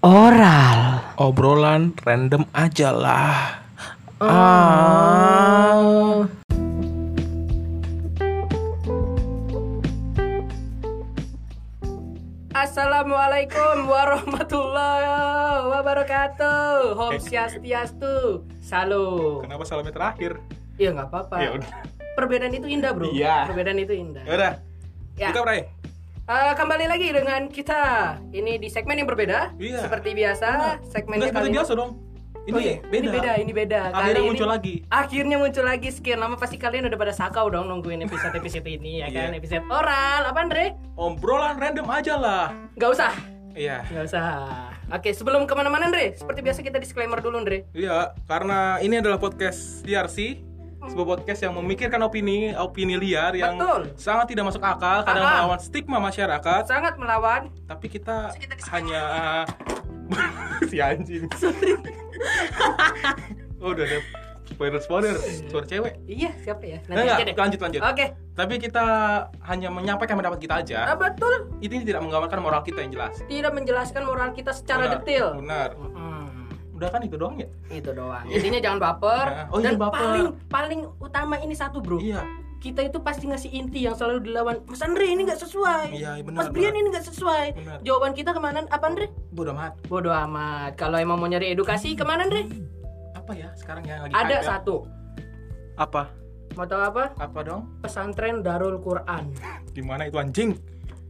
Oral. Obrolan random aja lah. Ah. Assalamualaikum warahmatullahi wabarakatuh. Om Swastiastu. Salam. Kenapa salamnya terakhir? Iya nggak apa-apa. Ya udah. Perbedaan itu indah bro. Iya. Perbedaan itu indah. Ya udah. Ya. Kita Bray. Eh, kembali lagi dengan kita. Ini di segmen yang berbeda. Iya. Seperti biasa, segmennya Enggak seperti kali biasa dong. Ini Oh iya, beda. Ini beda, ini beda. Akhirnya Kali muncul ini- lagi. Akhirnya muncul lagi sekian lama pasti kalian udah pada sakau dong nungguin episode-episode ini ya kan. Iya. Episode oral, apa Andre? Obrolan random aja lah. Gak usah. Iya. Gak usah. Oke, sebelum ke mana-mana Andre, seperti biasa kita disclaimer dulu Andre. Iya, karena ini adalah podcast DRC, sebuah podcast yang memikirkan opini, opini liar yang Betul. sangat tidak masuk akal, kadang Ah. melawan stigma masyarakat. Sangat melawan. Tapi kita hanya si anjing. oh, udah ada spoiler spoiler suara cewek. Iya, siapa ya? Nanti Enggak, aja deh. lanjut lanjut. Oke. Tapi kita hanya menyampaikan pendapat kita Ah, aja. betul. Ini tidak menggambarkan moral kita yang jelas. Tidak menjelaskan moral kita secara Benar, detail. Benar. Udah kan itu doang ya? itu doang. Intinya jangan baper. Nah, oh iya, Dan baper. paling paling utama ini satu, Bro. Iya. Kita itu pasti ngasih inti yang selalu dilawan. Mas Andre ini nggak sesuai. Iya, benar, Mas Brian ini nggak sesuai. Benar. Jawaban kita ke mana? Apa Andre? Bodoh amat. Bodoh amat. Kalau emang mau nyari edukasi ke mana Andre? Apa ya sekarang yang lagi Ada hype ya? satu. Apa? Mau tahu apa? Apa dong? Pesantren Darul Quran. Di mana itu anjing?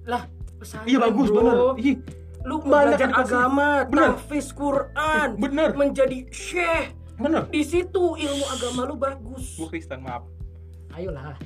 Lah, pesantren. Iya bagus bro. bener. Ih, Lu belajar agama, Bener. tahfiz Quran, bener. menjadi syekh. Bener. Di situ ilmu agama lu bagus. Gue Kristen, maaf. Ayolah.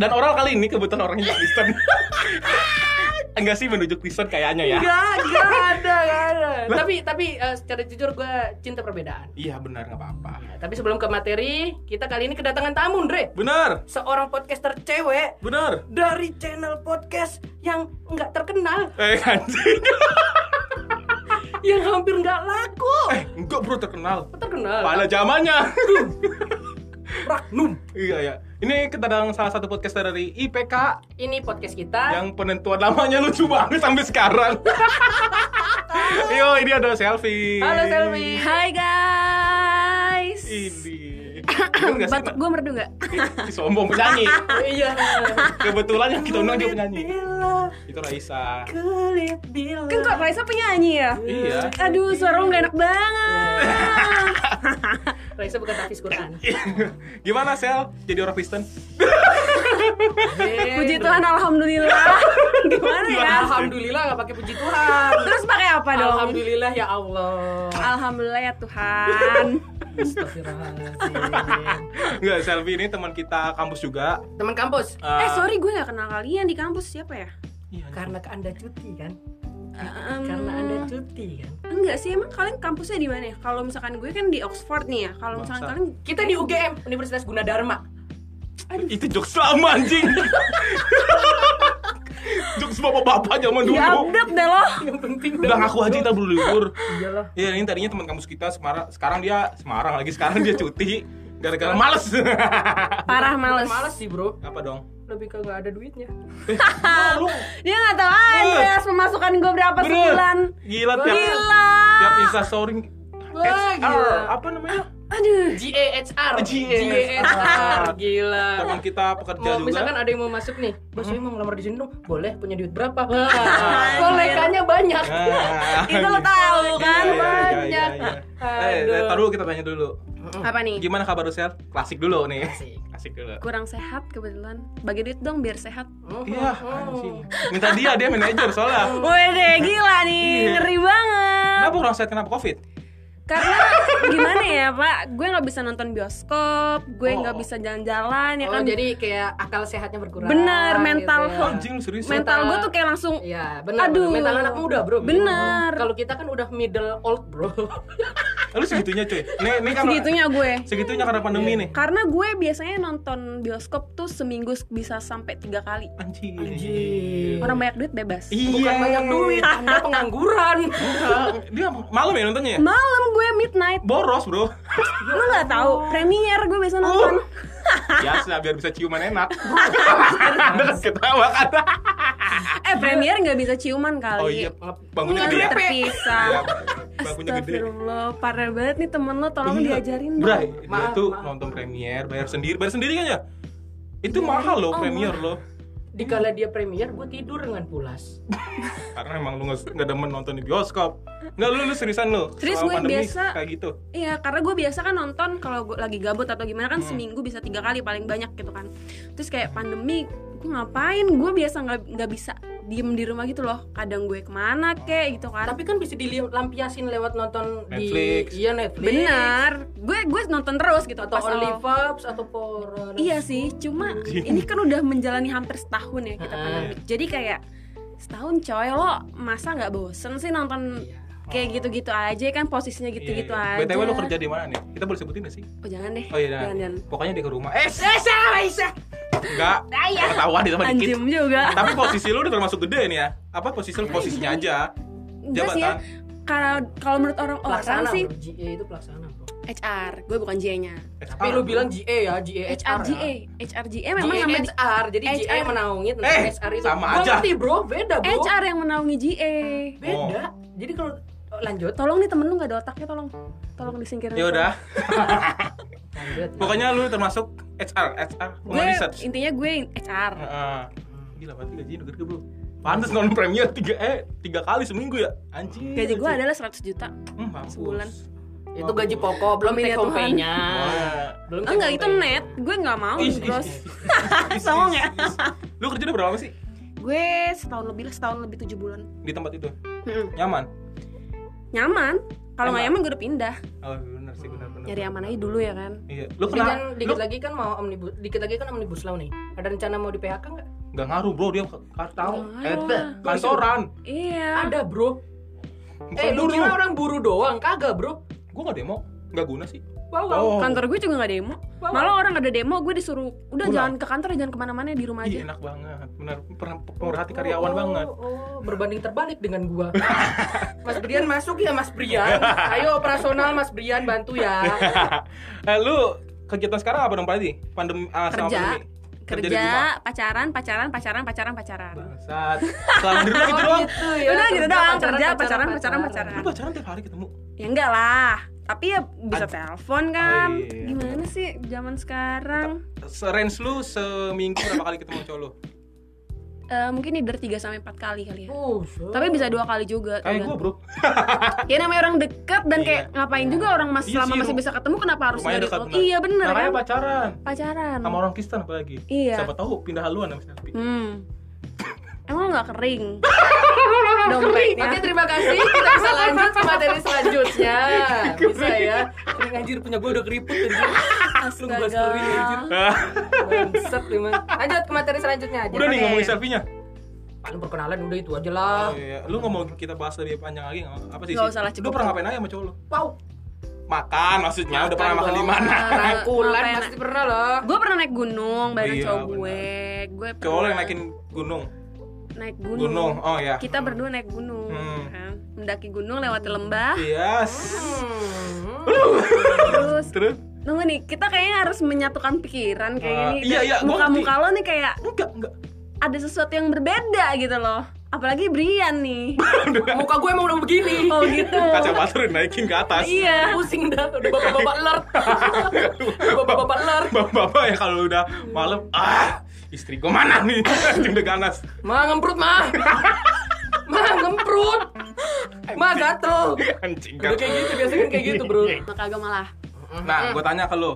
Dan oral kali ini kebetulan orangnya Kristen. Enggak sih menuju Kristen kayaknya ya. Gak, gak ada, gak ada. Tapi, tapi eh, secara jujur gue cinta perbedaan. Iya benar nggak apa-apa. Nah, tapi sebelum ke materi, kita kali ini kedatangan tamu, Andre. Benar, Seorang podcaster cewek benar. dari channel podcast yang nggak terkenal, Eh anjing. yang hampir nggak laku. Eh enggak bro terkenal. Terkenal. Pada zamannya. Ragnum. iya ya. Ini kita dalam salah satu podcast dari IPK Ini podcast kita. yang penentuan namanya lucu banget sampai sekarang. Yo, ini ada selfie. Halo Selvi. Hai guys. Ini. Batuk gue merdu nggak? Ih, sombong penyanyi. Iya. Kebetulan yang kita undang dia penyanyi. Itu Raisa. kulit bila. Kan kok Raisa penyanyi ya? Iya. Aduh, suara lu gak enak banget. Raisa bukan Hafiz Quran. Gimana Sel? Jadi orang Kristen? Puji Tuhan, alhamdulillah. Gimana ya? Alhamdulillah nggak pakai puji Tuhan. Terus pakai apa dong? Alhamdulillah ya Allah. Alhamdulillah ya Tuhan. Enggak, Selvi ini teman kita kampus juga. Teman kampus. eh sorry gue gak kenal kalian di kampus siapa ya? Iya, Karena ke anda cuti kan? Em, Karena anda cuti kan? Enggak sih, emang kalian kampusnya di mana ya? Kalau misalkan gue kan di Oxford nih ya. Kalau misalkan kalian Kita di UGM Universitas Gunadarma. Itu jokes lama anjing. jokes bapak-bapak zaman dulu. ya update deh lo. Yang penting Udah ngaku aja kita belum libur. Iyalah. Iya, ini tadinya teman kampus kita Semarang, sekarang dia Semarang lagi sekarang dia cuti gara-gara males. Parah males. males sih bro. Apa dong? Lebih ke nggak ada duitnya. Oh, Dia gak tahu aja pemasukan gue berapa bener. sebulan. Gila tiap Gila. tiap Insta story Wah, gila. apa namanya? Aduh. GAHR. GAHR. GAHR. Gila. Teman kita pekerja Mau, juga. misalkan ada yang mau masuk nih, bos saya mau ngelamar di sini dong, boleh punya duit berapa? Kolekannya banyak. Ah, Itu lo tahu Iya, kan? iya, iya, banyak. Eh, eh, tar dulu kita tanya dulu. Apa nih? Gimana kabar lu, Sel? Klasik dulu nih. Asik. Asik dulu. Kurang sehat kebetulan. Bagi duit dong biar sehat. Iya, anjing. Minta dia, dia manajer soalnya. Wede gila nih, ngeri banget. Kenapa kurang sehat kenapa Covid? Karena gimana ya Pak, gue nggak bisa nonton bioskop, gue nggak Oh. bisa jalan-jalan ya Oh, kan. jadi kayak akal sehatnya berkurang. Bener, mental gitu ya. Anjing serius? mental gue tuh kayak langsung Iya, benar. Aduh. benar. Mental anak muda, Bro. Bener. Kalau kita kan udah middle old, Bro. Lu segitunya cuy. Nih, nih kan segitunya gue. segitunya karena pandemi nih. Karena gue biasanya nonton bioskop tuh seminggu bisa sampai tiga kali. Anjing. Anjing. Orang banyak duit bebas. Iya. Bukan banyak duit, Anda pengangguran. Dia malam ya nontonnya ya? Malam gue midnight. Boros, Bro. Lu nggak tahu? Premier gue biasa nonton. Biasa biar bisa ciuman enak. Anda kan ketawa kan? Eh premier nggak bisa ciuman kali. Oh iya, bangunnya gede. Iya, terpisah. Bangunnya gede. Astagfirullah, parah banget nih temen lo, tolong Iya. diajarin dong. Bray, dia Maaf, tuh maaf. nonton premier, bayar sendiri, bayar sendiri kan ya? Itu mahal loh Oh, premier loh. Dikala dia premier, gue tidur dengan pulas. Karena emang lu nggak nggak demen nonton di bioskop. Nggak lu lu seriusan lu. Serius, gue pandemi biasa. kayak gitu. Iya, karena gue biasa kan nonton kalau gue lagi gabut atau gimana Hmm. kan seminggu bisa tiga kali paling banyak gitu kan. Terus kayak pandemi, gue ngapain? Gue biasa nggak nggak bisa diem di rumah gitu loh. Kadang gue ke mana kek gitu kan. Tapi kan bisa dilampiasin lewat nonton Netflix. di iya Netflix. Benar, gue gue nonton terus gitu Atau pas Only awal. Vibes atau Porn. Iya sih, cuma ini kan udah menjalani hampir setahun ya kita Heeh. pandemi. Jadi kayak setahun coy lo masa nggak bosen sih nonton kayak gitu-gitu aja kan posisinya gitu-gitu Iya, iya. aja. BTW lu kerja di mana nih? Kita boleh sebutin gak sih? Oh jangan deh. Oh iya, jangan, jangan. jangan. Pokoknya dia ke rumah. Eh, Sesa, Sesa. Enggak. Ketahuan di tempat dikit. Anjim juga. Tapi posisi lu udah termasuk gede nih ya. Apa posisi lu posisinya aja? Enggak sih ya. Jabatan. Kalau kalau menurut orang-orang Pelaksana sih. GA itu pelaksana bro. HR, gue bukan GA-nya. Tapi lu bilang GA ya, GA HR ya. GA, HR GA memang GA sama di- HR, jadi GA HR. menaungi tentang Eh, HR itu. sama aja. ngerti bro, beda bro. HR yang menaungi GA. Beda. Jadi kalau oh, lanjut. Tolong nih temen lu gak ada otaknya tolong. Tolong disingkirin. Ya udah. Pokoknya lu termasuk HR, HR, Gue research. intinya gue HR. Heeh. Gila berarti gajinya udah gede bro. Pantes nonton premier tiga eh tiga kali seminggu ya anjing. Gaji gue adalah 100 juta. hmm, mampus. sebulan. itu gaji pokok belum take home pay-nya. Belum Enggak itu net. Gue nggak mau gross. Songong ya? Lu kerja udah berapa lama sih Gue setahun lebih setahun lebih tujuh bulan. di tempat itu? Mm-mm. Nyaman? Nyaman. Kalau nggak nyaman gue udah pindah. Oh benar sih benar benar. Nyari aman aja dulu ya kan. Iya. Lu kan lu dikit lagi kan mau omnibus, dikit lagi kan omnibus law nih. Ada rencana mau di PHK nggak? nggak ngaruh bro dia tahu. Eh, kantoran. Iya. Ada bro. Eh lu kira orang buru doang? Kagak bro. Gua nggak demo, nggak guna sih. Wow, wow. Oh. Kantor gue juga nggak demo. Wow. Malah orang ada demo gue disuruh udah Pulang. jangan ke kantor jangan ke mana-mana di rumah aja. enak banget, benar pernah pemerhati karyawan oh, banget. Oh, berbanding terbalik dengan gua. Mas Brian masuk ya Mas Brian. Ayo operasional Mas Brian bantu ya. eh, lu kegiatan sekarang apa dong Pak Pandemi ah, selama Kerja. pandemi. rumah. Kerja, pacaran, pacaran, pacaran, pacaran, pacaran. Bangsat. Selama di rumah gitu Oh, doang. gitu ya. Udah gitu Kerja, doang, kerja, pacaran, pacaran, Lu pacaran. pacaran tiap hari ketemu. Ya enggak lah. Tapi ya bisa Ad- telepon kan. Oh, iya. Gimana sih zaman sekarang? Range lu seminggu berapa kali ketemu cowok lu? Eh, mungkin nih dari 3 sampai 4 kali kali ya. Oh, so. Tapi bisa dua kali juga. Kayak gua, tergantung. Bro. Ya namanya orang deket dan Iya. kayak ngapain juga orang mas Iya selama sih, masih ru- bisa ketemu kenapa harus dari dekat, benar. Iya bener Makanya kan? pacaran. Pacaran. Sama orang Kristen apalagi. Iya. Siapa tahu pindah haluan sama Selfie. Hmm. Emang nggak kering? Oke, Dompetnya. terima kasih. Kita bisa lanjut ke materi selanjutnya. Bisa ya. Kering anjir punya gue udah keriput anjir. Langsung bahas kering anjir. Bangsat emang. Lanjut ke materi selanjutnya aja. Udah nih Oke. ngomongin selfie-nya. Paling perkenalan udah itu aja lah. Oh, iya. Lu ngomong kita bahas lebih panjang lagi nggak? Apa sih? Nggak Sih? usah lah, Lu pernah ngapain aja sama cowok lu? Wow. Makan maksudnya, udah pernah makan di mana? Rangkulan Ngapain? pasti pernah loh. Gue pernah naik gunung bareng Iya, cowok benar. gue. Gue Cowok lu yang pernah naikin gunung. Naik gunung. Gunung. Oh ya. Kita berdua naik gunung. Hmm. Kan? Mendaki gunung lewati lembah. Yes. Hmm. Terus Terus? Nunggu nih, kita kayaknya harus menyatukan pikiran kayak Ah, gini. iya, iya, gua Muka-muka lo nih kayak Enggak, enggak. ada sesuatu yang berbeda gitu loh. Apalagi Brian nih. Muka gue emang udah begini. Oh gitu. Kacamata udah naikin ke atas. Iya. Pusing dah, udah bapak-bapak alert. Udah bapak-bapak alert. Bapak-bapak ya kalau udah malam, ah, istri gua mana nih? udah ganas. Ma ngemprut ma. Ma ngemprut. Ma gatel. Anjing Udah kan. kayak gitu biasanya kan kayak gitu, Bro. Maka agak malah. Nah, gue tanya ke lu.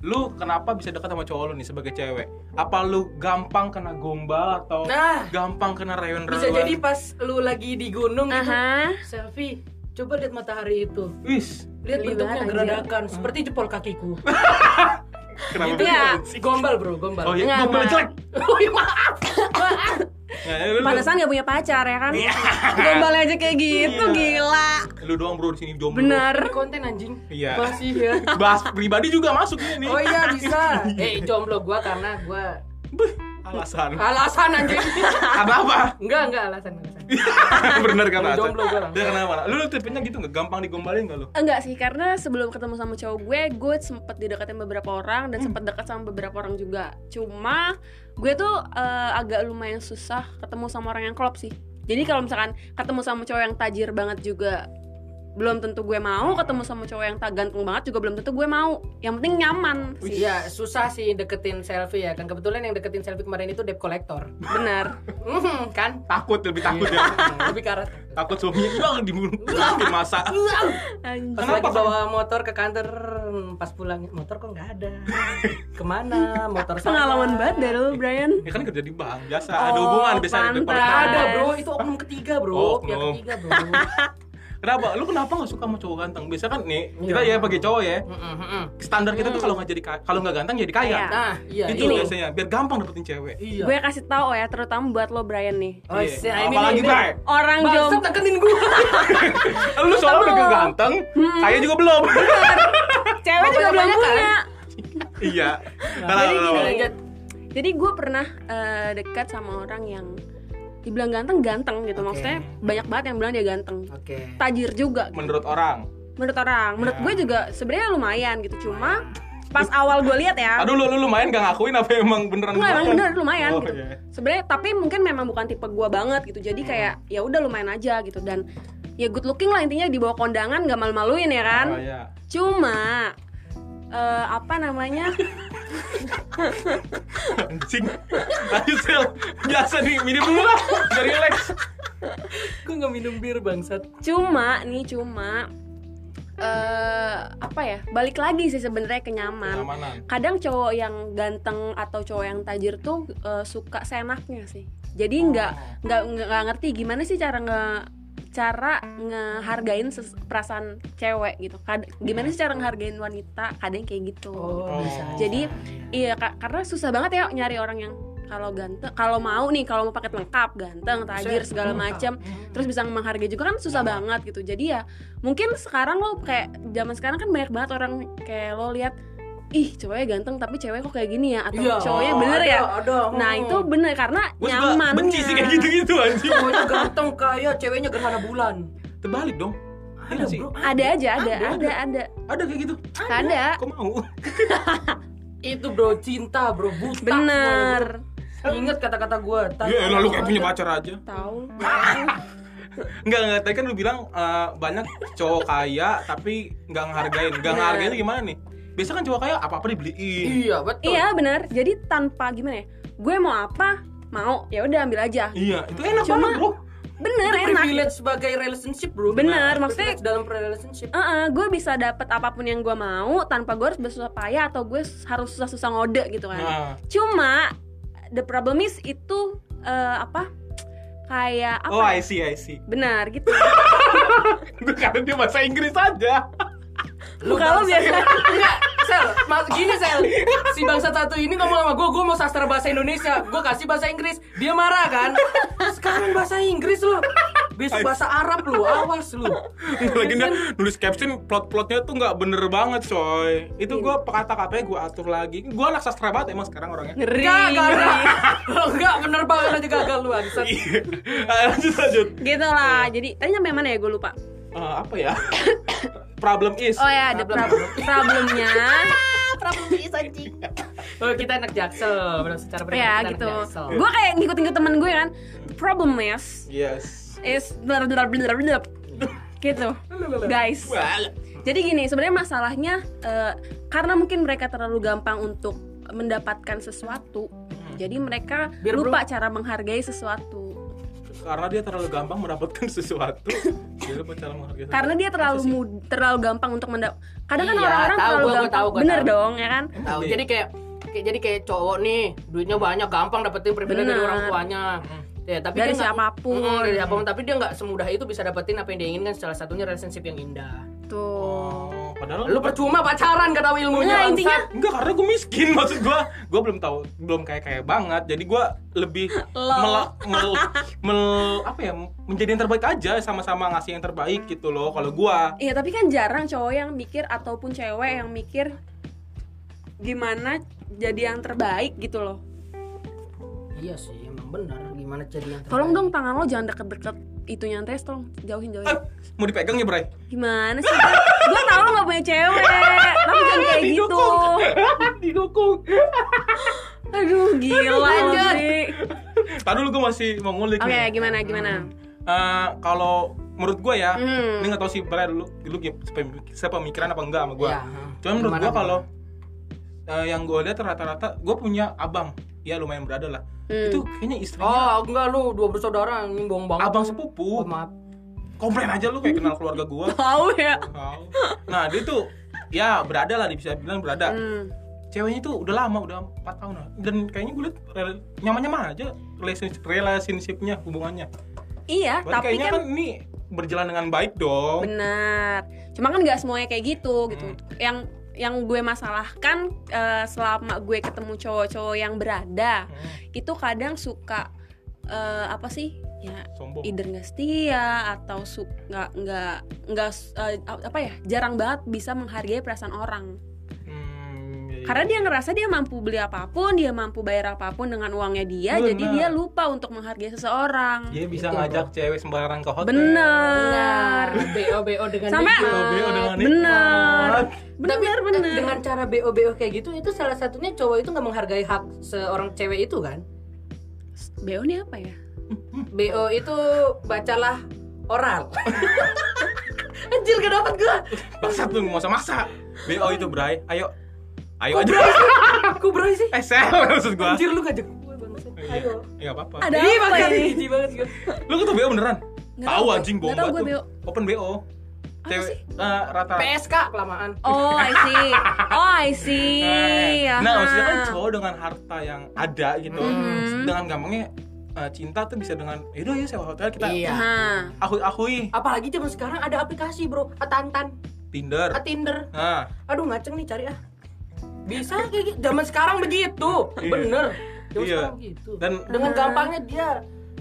Lu kenapa bisa dekat sama cowok lu nih sebagai cewek? Apa lu gampang kena gombal atau Nah. gampang kena rewen-rewen? Bisa jadi pas lu lagi di gunung gitu. Aha. Selfie. Coba lihat matahari itu. Wis, Lihat bentuknya geradakan seperti jempol kakiku. kenapa ya. gombal, Bro, gombal. Oh iya, Nggak, gombal jelek. Oh iya, maaf. Maaf. Ya, ya, Pantesan gak punya pacar ya kan? Iya. Gombal aja kayak gitu, Iya. gila. lu doang bro di sini jomblo. Bener. Ini konten anjing. Iya. Masih ya. Bahas pribadi juga masuk ini. Oh iya bisa. Eh jomblo gua karena gua Alasan. Alasan anjing. Apa? Enggak, enggak alasan, alasan. Bener kan alasan? Jomblo gua langsung. Dia kenapa? Lu, lu tipenya gitu nggak gampang digombalin nggak lu? Enggak sih, karena sebelum ketemu sama cowok gue, gue sempet dideketin beberapa orang Hmm. dan sempet dekat sama beberapa orang juga. Cuma gue tuh eh, agak lumayan susah ketemu sama orang yang klop sih. Jadi kalau misalkan ketemu sama cowok yang tajir banget juga belum tentu gue mau, ketemu sama cowok yang tak ganteng banget juga belum tentu gue mau. Yang penting nyaman sih. Iya, susah sih deketin selfie ya kan. Kebetulan yang deketin selfie kemarin itu debt collector. Benar. Mhm, kan? Takut lebih takut ya. Lebih karat. Takut suaminya bilang dibunuh di masa. Anjir. Pas lagi bawa motor ke kantor, pas pulang motor kok nggak ada. Ke mana? Motor. Pengalaman banget lu, Brian. Ya kan kerja di bank, biasa ada Oh, hubungan pantas. dekat Nggak ada bro, itu oknum ketiga bro, Oh, pihak ketiga bro. Kenapa? Lu kenapa nggak suka sama cowok ganteng? Biasa kan nih, Iya. kita ya bagi cowok ya. Standar kita tuh kalau nggak jadi ka- kalau nggak ganteng jadi kaya. Kaya. Nah, iya Itu Ini. biasanya biar gampang dapetin cewek. Iya. Gue kasih tahu ya, terutama buat lo Brian nih. Oh, Iya. Apalagi Bray. Orang jomblo tekenin gua. Lu soalnya udah ganteng, kaya juga belum. cewek juga belum kan? punya. iya. Nah, jadi gini. Lanjut. Jadi gue pernah eh, dekat sama orang yang dibilang ganteng ganteng gitu Oke. maksudnya banyak banget yang bilang dia ganteng Oke. tajir juga Menurut orang. menurut orang menurut Ya. gue juga sebenarnya lumayan gitu cuma pas awal gue lihat ya Aduh lu lu lumayan gak ngakuin apa emang beneran Enggak, emang lumayan? bener lumayan Oh, gitu. iya. Sebenarnya tapi mungkin memang bukan tipe gua banget gitu. Jadi kayak ya udah lumayan aja gitu dan ya good looking lah intinya di bawah kondangan nggak malu-maluin ya kan. Oh iya. Cuma eh, apa namanya? Anjing. Ayo sel. Biasa nih minum dulu lah. Biar relax. Gua nggak minum bir bangsat. Cuma nih cuma eh apa ya? Balik lagi sih sebenarnya ke nyaman. Kenyamanan. Kadang cowok yang ganteng atau cowok yang tajir tuh eh, suka seenaknya sih. Jadi nggak Oh. nggak nggak ngerti gimana sih cara nge cara ngehargain perasaan cewek gitu. Kad- gimana sih cara ngehargain wanita? Kadang kayak gitu. Oh. bisa. Jadi iya ka- karena susah banget ya nyari orang yang kalau ganteng, kalau mau nih kalau mau paket lengkap, ganteng, tajir segala macam, terus bisa menghargai juga kan susah banget gitu. Jadi ya mungkin sekarang lo kayak zaman sekarang kan banyak banget orang kayak lo lihat ih cowoknya ganteng tapi cewek kok kayak gini ya atau Iya. cowoknya bener ada, ya. ada. Nah itu bener karena Gue nyaman. benci sih kayak gitu-gitu anjing. cowoknya ganteng kaya, ceweknya gerhana bulan. Terbalik dong. Iya Ada sih. bro. Ada aja, ada, Ada, ada, ada, Ada kayak gitu. ada. Kok mau? Itu bro cinta bro buta. Bener. bro. Ingat kata-kata gua. tadi. Ya lalu kayak punya pacar aja. Tahu. Enggak, enggak, tadi kan lu bilang eh, banyak cowok kaya tapi nggak ngehargain. Nggak ngehargain itu gimana nih? Biasa kan cowok kaya apa-apa dibeliin. Iya betul. Iya bener. Jadi tanpa gimana ya? Gue mau apa? Mau. Ya udah ambil aja. Iya, itu enak Cuma- banget, Bro. Bener Itu enak. privilege sebagai relationship bro. Bener, Nah, maksudnya- dalam relationship. Heeh, gue bisa dapet apa pun yang gue mau tanpa gue harus bersusah payah atau gue harus susah-susah ngode gitu kan. Nah. Cuma the problem is itu eh, apa? Kayak apa? Oh, ya? I see, I see. Benar gitu. Karena dia bahasa Inggris aja. Lu Kalau biasa Enggak, Sel, mas, gini Sel Si bangsa satu ini ngomong sama gue, gue mau sastra bahasa Indonesia Gue kasih bahasa Inggris, dia marah kan Sekarang bahasa Inggris lu Besok bahasa Arab lu, awas lu Lagi dia nulis caption plot-plotnya tuh nggak bener banget, coy. Itu gua kata katanya gua atur lagi. Gua anak sastra banget emang sekarang orangnya. ngeri. Gagal Kalau enggak, bener banget aja gagal lu Ansat Iya. Lanjut lanjut. Gitu lah. Jadi tadi nyampe mana ya gue lupa. Eh, apa ya? Problem is. Oh ya, ada Problem. problem. problemnya. Oh kita anak jaksel, benar secara pribadi ya kita anak gitu. jaksel Gue kayak ngikut-ngikut temen gue kan. The problem is Yes. is blah, blah, blah, blah, blah. gitu. Guys. Well, Jadi gini, sebenarnya masalahnya eh, karena mungkin mereka terlalu gampang untuk mendapatkan sesuatu. Jadi mereka Biar lupa cara menghargai sesuatu. Karena dia terlalu gampang mendapatkan sesuatu. Dia lupa cara menghargai sesuatu. Karena dia terlalu mud- terlalu gampang untuk mendap. Kadang kan Iya, orang-orang tahu, terlalu gua- gua gampang. tahu, gua Bener tahu. dong, ya kan? Tahu. Iya. Jadi kayak, kayak jadi kayak cowok nih, duitnya banyak, gampang dapetin privilege dari orang tuanya. Ya, tapi Dari dia siapa pun. Mm, dari siapa pun, tapi dia nggak semudah itu bisa dapetin apa yang dia inginkan. Salah satunya relationship yang indah. Tuh. Oh, padahal Lu percuma pacaran gak tahu ilmunya. Nah, intinya Enggak, karena gue miskin maksud gue Gue belum tahu, belum kayak kayak banget Jadi gue lebih Lol. mel, mel, mel- apa ya, menjadi yang terbaik aja Sama-sama ngasih yang terbaik gitu loh Kalau gue Iya tapi kan jarang cowok yang mikir ataupun cewek yang mikir gimana jadi yang terbaik gitu loh. Iya sih, emang benar. Gimana jadi yang Tolong terbaik? dong tangan lo jangan deket-deket itunya tes tolong jauhin jauhin. Ah, mau dipegang ya Bray Gimana sih? gue tau lo gak punya cewek, tapi jangan kayak gitu. didukung Aduh gila sih. Tadi dulu gue masih mau ngulik Oke nih. gimana gimana? Eh, kalau menurut gue ya, Hmm. ini nggak tahu sih Bray dulu, dulu sepemikiran apa enggak sama gue. Iya. Cuman menurut gue kalau eh, yang gue lihat rata-rata, gue punya abang, ya lumayan berada lah. Hmm. Itu kayaknya istrinya Oh, enggak lu dua bersaudara ini bohong banget. abang sepupu. Oh, maaf. Komplain aja lu kayak kenal keluarga gue. Tahu ya. Nah dia tuh ya berada lah, bisa bilang berada. Hmm. Ceweknya tuh udah lama, udah 4 tahun lah. Dan kayaknya gue liat nyaman-nyaman aja relationship, relationship-nya, hubungannya. Iya, Berarti tapi kayaknya kan kan ini berjalan dengan baik dong. benar. Cuma kan nggak semuanya kayak gitu gitu. Hmm. Yang yang gue masalahkan eh, selama gue ketemu cowok-cowok yang berada Hmm, itu kadang suka eh, apa sih ya sombong. either nggak setia atau su nggak nggak nggak eh, apa ya jarang banget bisa menghargai perasaan orang iya, karena dia ngerasa dia mampu beli apa pun dia mampu bayar apa pun dengan uangnya dia Benar. jadi dia lupa untuk menghargai seseorang dia bisa Gitu, ngajak cewek sembarangan ke hotel. bener BO BO dengan Sampai-. BO dengan bener bener Tapi eh, bener dengan cara BO BO kayak gitu itu salah satunya cowok itu nggak menghargai hak seorang cewek itu kan? BO ini apa ya BO itu bacalah oral. Anjir gak dapat gua. Bangsat lu nggak usah maksa. BO itu Bray. Ayo. Ayo aja. Kok berai sih? Eh, sel maksud gua. Anjir lu ngajak gue bangsat. Ayo. Ya apa-apa. ada Ih, apa ini jijik banget gue. Lu ketemu BO beneran? Tahu anjing bohong tahu banget gue tuh. Open BO. Apa Cewek sih? eh, rata-rata PSK kelamaan. oh I see oh I see Eh, Nah, maksudnya kan cowok dengan harta yang ada gitu, Mhm. dengan gampangnya eh, cinta tuh bisa dengan, yaudah ya sewa hotel kita Iya. Aha. akui akui Apalagi zaman sekarang ada aplikasi, Bro. Atantan, Tinder. Tinder. Nah, Aduh ngaceng nih cari ah. Bisa kayak gitu. Zaman sekarang begitu. Iya. Bener. Zaman Iya. sekarang gitu. dan Dengan gampangnya dia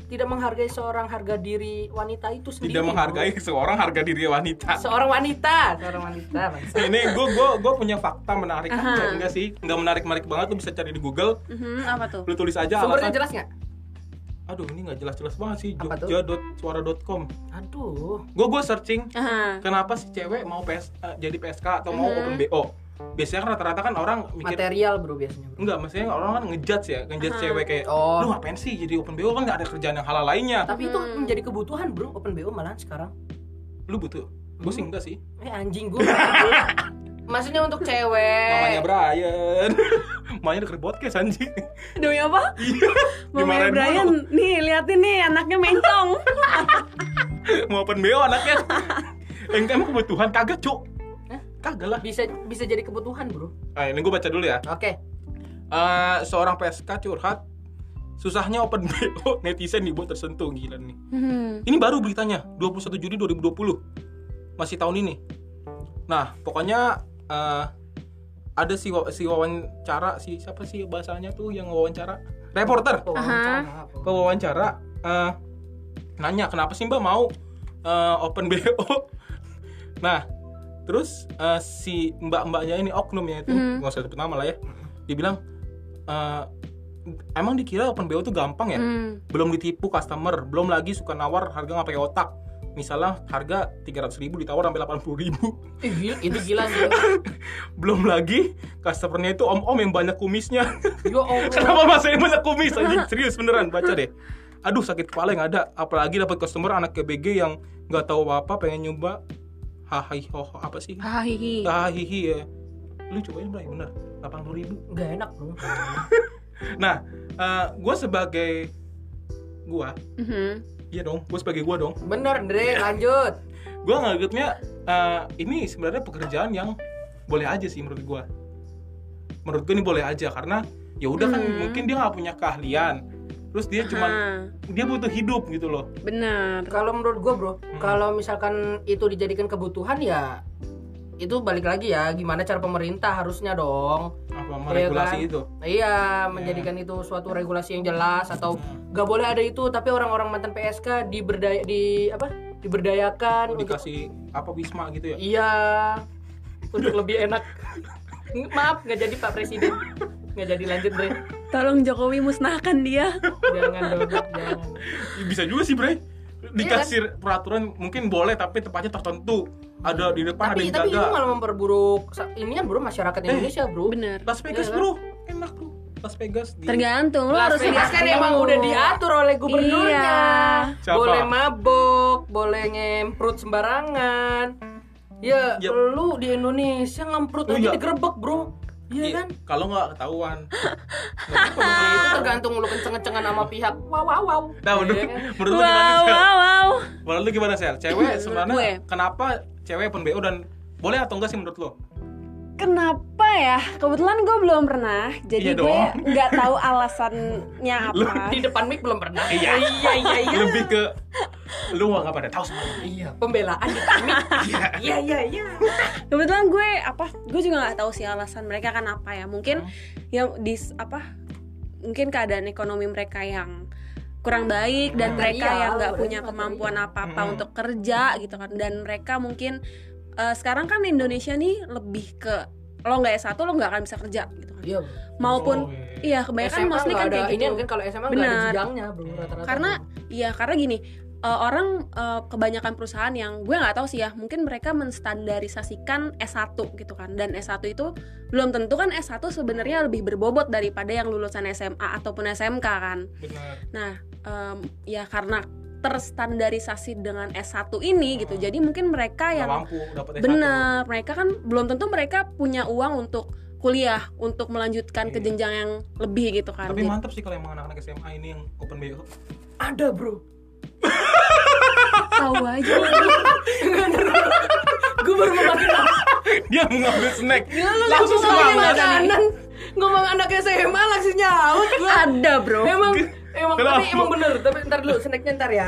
tidak menghargai seorang harga diri wanita itu sendiri. tidak menghargai bro. seorang harga diri wanita. seorang wanita, seorang wanita. Ini gue gue gue punya fakta menarik Aha. aja enggak sih? Enggak menarik menarik banget lu bisa cari di Google, Mhm, apa tuh lu tulis aja Sumbernya alasan. jelas nggak? Aduh, ini nggak jelas-jelas banget sih. Tuh? Jogja.suara.com. Aduh. Gue gue searching Aha. kenapa sih cewek mau PS eh, jadi PSK atau mau Mhm. open BO. Biasanya kan rata-rata kan orang mikir Material bro biasanya. Bro. Enggak, maksudnya orang kan ngejudge ya, ngejudge Aha. cewek kayak Oh. lu ngapain sih jadi open BO kan nggak ada kerjaan yang halal lainnya. Tapi itu Hmm. menjadi kebutuhan bro, open BO malahan sekarang. Lu butuh. Gue sih Hmm. enggak sih. Eh anjing gue. Maksudnya untuk cewek. Mamanya Brian. Mamanya denger podcast anjing. demi apa Iya. Mamanya Brian mulu. nih liatin nih anaknya mencong Mau open BO anaknya. Enggak emang kebutuhan kagak, Cuk. Kagak lah. Bisa bisa jadi kebutuhan bro. Ah, ini gue baca dulu ya. Oke. Eh, seorang PSK curhat susahnya open BO netizen dibuat tersentuh gila nih. Hmm. Ini baru beritanya 21 Juli 2020 masih tahun ini. Nah pokoknya eh, ada si si wawancara si siapa sih bahasanya tuh yang wawancara reporter Wawancara. pewawancara eh, nanya kenapa sih mbak mau eh, open BO nah terus eh, si mbak mbaknya ini oknum ya itu Mhm. nggak usah sebut nama lah ya dibilang eh, emang dikira open BO tuh gampang ya Hmm. belum ditipu customer belum lagi suka nawar harga nggak pakai otak misalnya harga 300.000 ribu ditawar sampai 80.000 ribu gila, itu gila sih. belum lagi customernya itu om-om yang banyak kumisnya Ya Allah. kenapa masanya banyak kumis anjing serius beneran baca deh aduh sakit kepala yang ada apalagi dapat customer anak KBG yang nggak tahu apa apa pengen nyoba hahi ho apa sih Hahihi. hahihi ya lu cobain bray bener 80.000 ribu Gak enak bro. nah gue sebagai gua Mhm. iya dong gue sebagai gua dong Bener, Andre, lanjut. gue nganggapnya eh, ini sebenarnya pekerjaan yang boleh aja sih menurut gue menurut gue ini boleh aja karena ya udah kan Hmm. mungkin dia nggak punya keahlian terus dia cuma dia butuh hidup gitu loh. Bener Kalau menurut gue bro, Hmm. kalau misalkan itu dijadikan kebutuhan ya itu balik lagi ya gimana cara pemerintah harusnya dong. Apa Iya meregulasi kan? itu? Iya menjadikan itu suatu regulasi yang jelas atau gak boleh ada itu tapi orang-orang mantan PSK diberdaya di apa diberdayakan untuk dikasih apa wisma gitu ya? Iya. Untuk lebih enak. Maaf nggak jadi Pak Presiden. Nggak jadi lanjut Bre Tolong Jokowi musnahkan dia. Jangan dong, jangan. Bisa juga sih, Bre. Iya Dikasih peraturan mungkin boleh tapi tempatnya tertentu. Ada di depan ada Tapi yang tapi itu malah memperburuk ini kan bro masyarakat Indonesia bro. Bener. Las Vegas, Iya kan? Bro. Enak, Bro. Las Vegas di Tergantung lo Las harus Vegas kan emang udah diatur oleh gubernurnya. Iya. Siapa? Boleh mabok, boleh ngemprut sembarangan. Ya, Ya. lu di Indonesia ngemprut Oh, aja iya. digerebek, Bro. Iya Iya, kan? Kalau nggak ketahuan. Ya, itu tergantung lu kenceng-kencengan sama pihak wow wow wow. Nah, menurut, kan? menurut lu gimana, Wow, Sel? wow, wow. Menurut lu gimana, Sel? Cewek sebenarnya kenapa cewek pun BO dan boleh atau enggak sih menurut lo? Kenapa ya? Kebetulan gue belum pernah, jadi Iya gue dong. nggak tahu alasannya apa. Di depan mic belum pernah. Iya. iya, iya, iya. Lebih ke lu nggak pada tahu semuanya. Iya, pembelaan di depan mic. Iya, iya, iya. Kebetulan gue apa? Gue juga nggak tahu sih alasan mereka kan apa ya. Mungkin ya di apa? Mungkin keadaan ekonomi mereka yang kurang baik dan mereka Material, yang nggak berarti punya kemampuan apa-apa Hmm. untuk kerja gitu kan. Dan mereka mungkin eh, sekarang kan Indonesia nih lebih ke lo nggak S1 lo nggak akan bisa kerja gitu kan. Iya. Maupun Oh, iya. iya kebanyakan SMA mostly kan ada, kayak ini gitu. kan kalau SMA nggak ada Benar. jenjangnya, Bro, rata-rata. karena iya karena gini eh, orang eh, kebanyakan perusahaan yang gue nggak tahu sih ya mungkin mereka menstandarisasikan S1 gitu kan dan S1 itu belum tentu kan S1 sebenarnya lebih berbobot daripada yang lulusan SMA ataupun SMK kan Benar. nah em, ya karena terstandarisasi dengan S1 ini gitu jadi mungkin mereka Nggak yang mampu dapat S1. bener mereka kan belum tentu mereka punya uang untuk kuliah untuk melanjutkan ke Iya. jenjang yang lebih gitu kan Tapi Jadi- mantap sih kalau emang anak-anak SMA ini yang open BO. ada, Bro. tahu aja Gue baru mau makan Dia mau ngambil snack. langsung Langsung semangat semangat. makanan. Ngomong anak SMA langsung nyaut gua. ada bro Emang emang Kenapa? tapi emang bener, tapi ntar dulu snacknya ntar ya.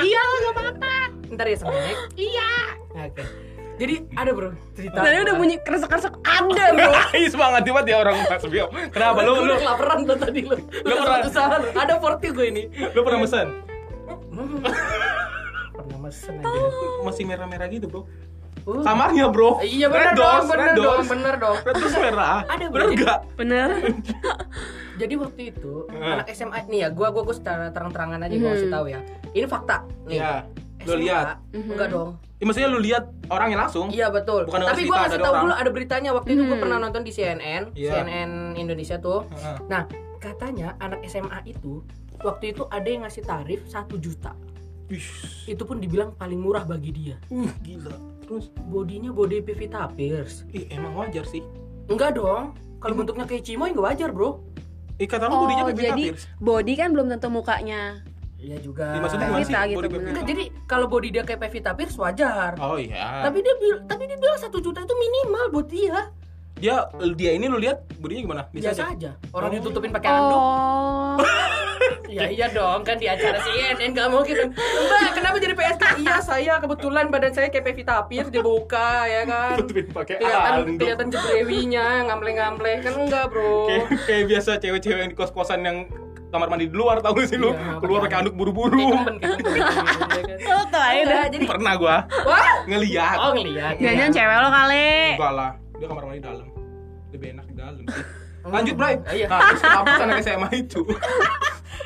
iya, enggak apa-apa. Ntar ya snack. Iya. Oke. Jadi ada bro cerita. Tadi udah bunyi kresek-kresek ada bro Ih semangat banget ya orang Mas BO. Kenapa lu Gua lu kelaparan tuh tadi lu. Lu pernah- usaha lu. Ada 40 gue ini. lu pernah mesen? Hmm. Pernah mesen aja. Masih merah-merah gitu, Bro. Uh. Kamarnya, Bro. Iya bener Red dong, bener red dong, bener dong. Doors merah. Ada. Bener enggak? bener Jadi waktu itu Hmm. anak SMA nih ya, gua gua gua secara terang-terangan aja gua Hmm. kasih tahu ya. Ini fakta nih. Iya. Lu lihat. Enggak dong. Ya, maksudnya lu lihat orangnya langsung? Iya betul. Bukan Tapi gua kasih tahu dulu ada beritanya waktu itu gua Hmm. pernah nonton di CNN, Iya. CNN Indonesia tuh. Heeh. Nah, katanya anak SMA itu waktu itu ada yang ngasih tarif 1 juta. Wih. Itu pun dibilang paling murah bagi dia. Uh, gila. Terus Bodinya body Pevita Pierce. ih emang wajar sih. Enggak dong. Kalau Emang- bentuknya kayak Cimoy enggak wajar, Bro. Eh kata lu bodinya oh Pevita jadi Pierce. body kan belum tentu mukanya Iya juga. Ya, maksudnya gimana sih? Pevita gitu, body. Pevita? Enggak, jadi kalau body dia kayak Pevita Pierce wajar. Oh iya. Tapi dia bil tapi dia bilang 1 juta itu minimal buat dia. dia dia ini lu lihat bodinya gimana? Biasa aja. Orang Oh. ditutupin pakai handuk. oh Ya iya dong kan di acara CNN nggak mungkin Mbak kenapa jadi PSK? Iya saya kebetulan badan saya kayak Pevita Pierce dibuka ya kan Tutupin pakai Kelihatan kelihatan jebrewinya ngamble-ngamble kan enggak bro Kayak, kayak biasa cewek-cewek yang di kos-kosan yang kamar mandi di luar tahu gak sih lu? Iya, Keluar pakai handuk buru-buru. Lo tau jadi Pernah gua wah ngeliat. oh ngeliat jangan cewek lo kali Enggak lah, dia kamar mandi dalam. Lebih enak di dalam sih. Lanjut, Bray. Iya. Nah, terus kenapa anak SMA itu?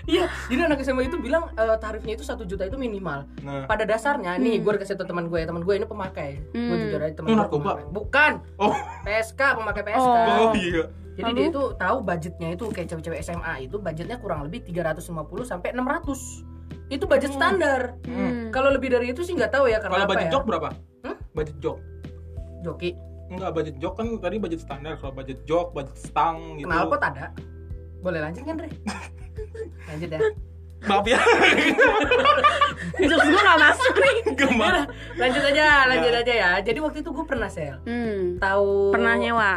Iya, jadi anak SMA itu bilang eh, tarifnya itu satu juta itu minimal. Nah, Pada dasarnya nih, Hmm. gue kasih tau teman gue, teman gue ini pemakai. Gue Hmm. jujur aja teman Oh, gue narkoba? pemakai. Bukan, oh, PSK pemakai PSK. oh iya. Jadi Lalu? dia itu tahu budgetnya itu kayak cewek-cewek SMA itu budgetnya kurang lebih 350 sampai 600. Itu budget standar. Hmm. Kalau lebih dari itu sih nggak tahu ya karena Kalau budget ya. jok berapa? Hmm? Budget jok. Joki. Enggak, budget jok kan tadi budget standar. Kalau budget jok, budget stang gitu. Knalpot ada. Boleh lanjut kan, Re? lanjut ya. Maaf ya. jokes gue gak masuk nih Gimana? Lanjut aja, lanjut Ya. aja ya. Jadi waktu itu gue pernah sel. hmm. Tahu pernah nyewa.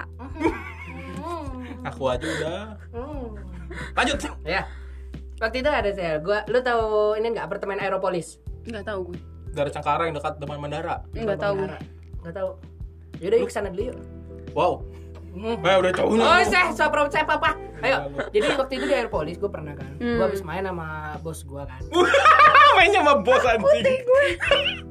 Aku aja udah. Hmm. Lanjut. Ya. Waktu itu ada sel. Gua lu tahu ini enggak apartemen Aeropolis? nggak tahu gue Dari Cangkara yang dekat Depan Bandara. nggak tahu gue Enggak tahu. Yaudah yuk ke sana dulu yuk. Wow. Hmm. Eh, udah cowoknya. Oh, saya saya pro- saya apa? Ayo. Jadi waktu itu di Airpolis gue pernah kan. Hmm. Gue habis main sama bos gue kan. Mainnya sama bos anjing.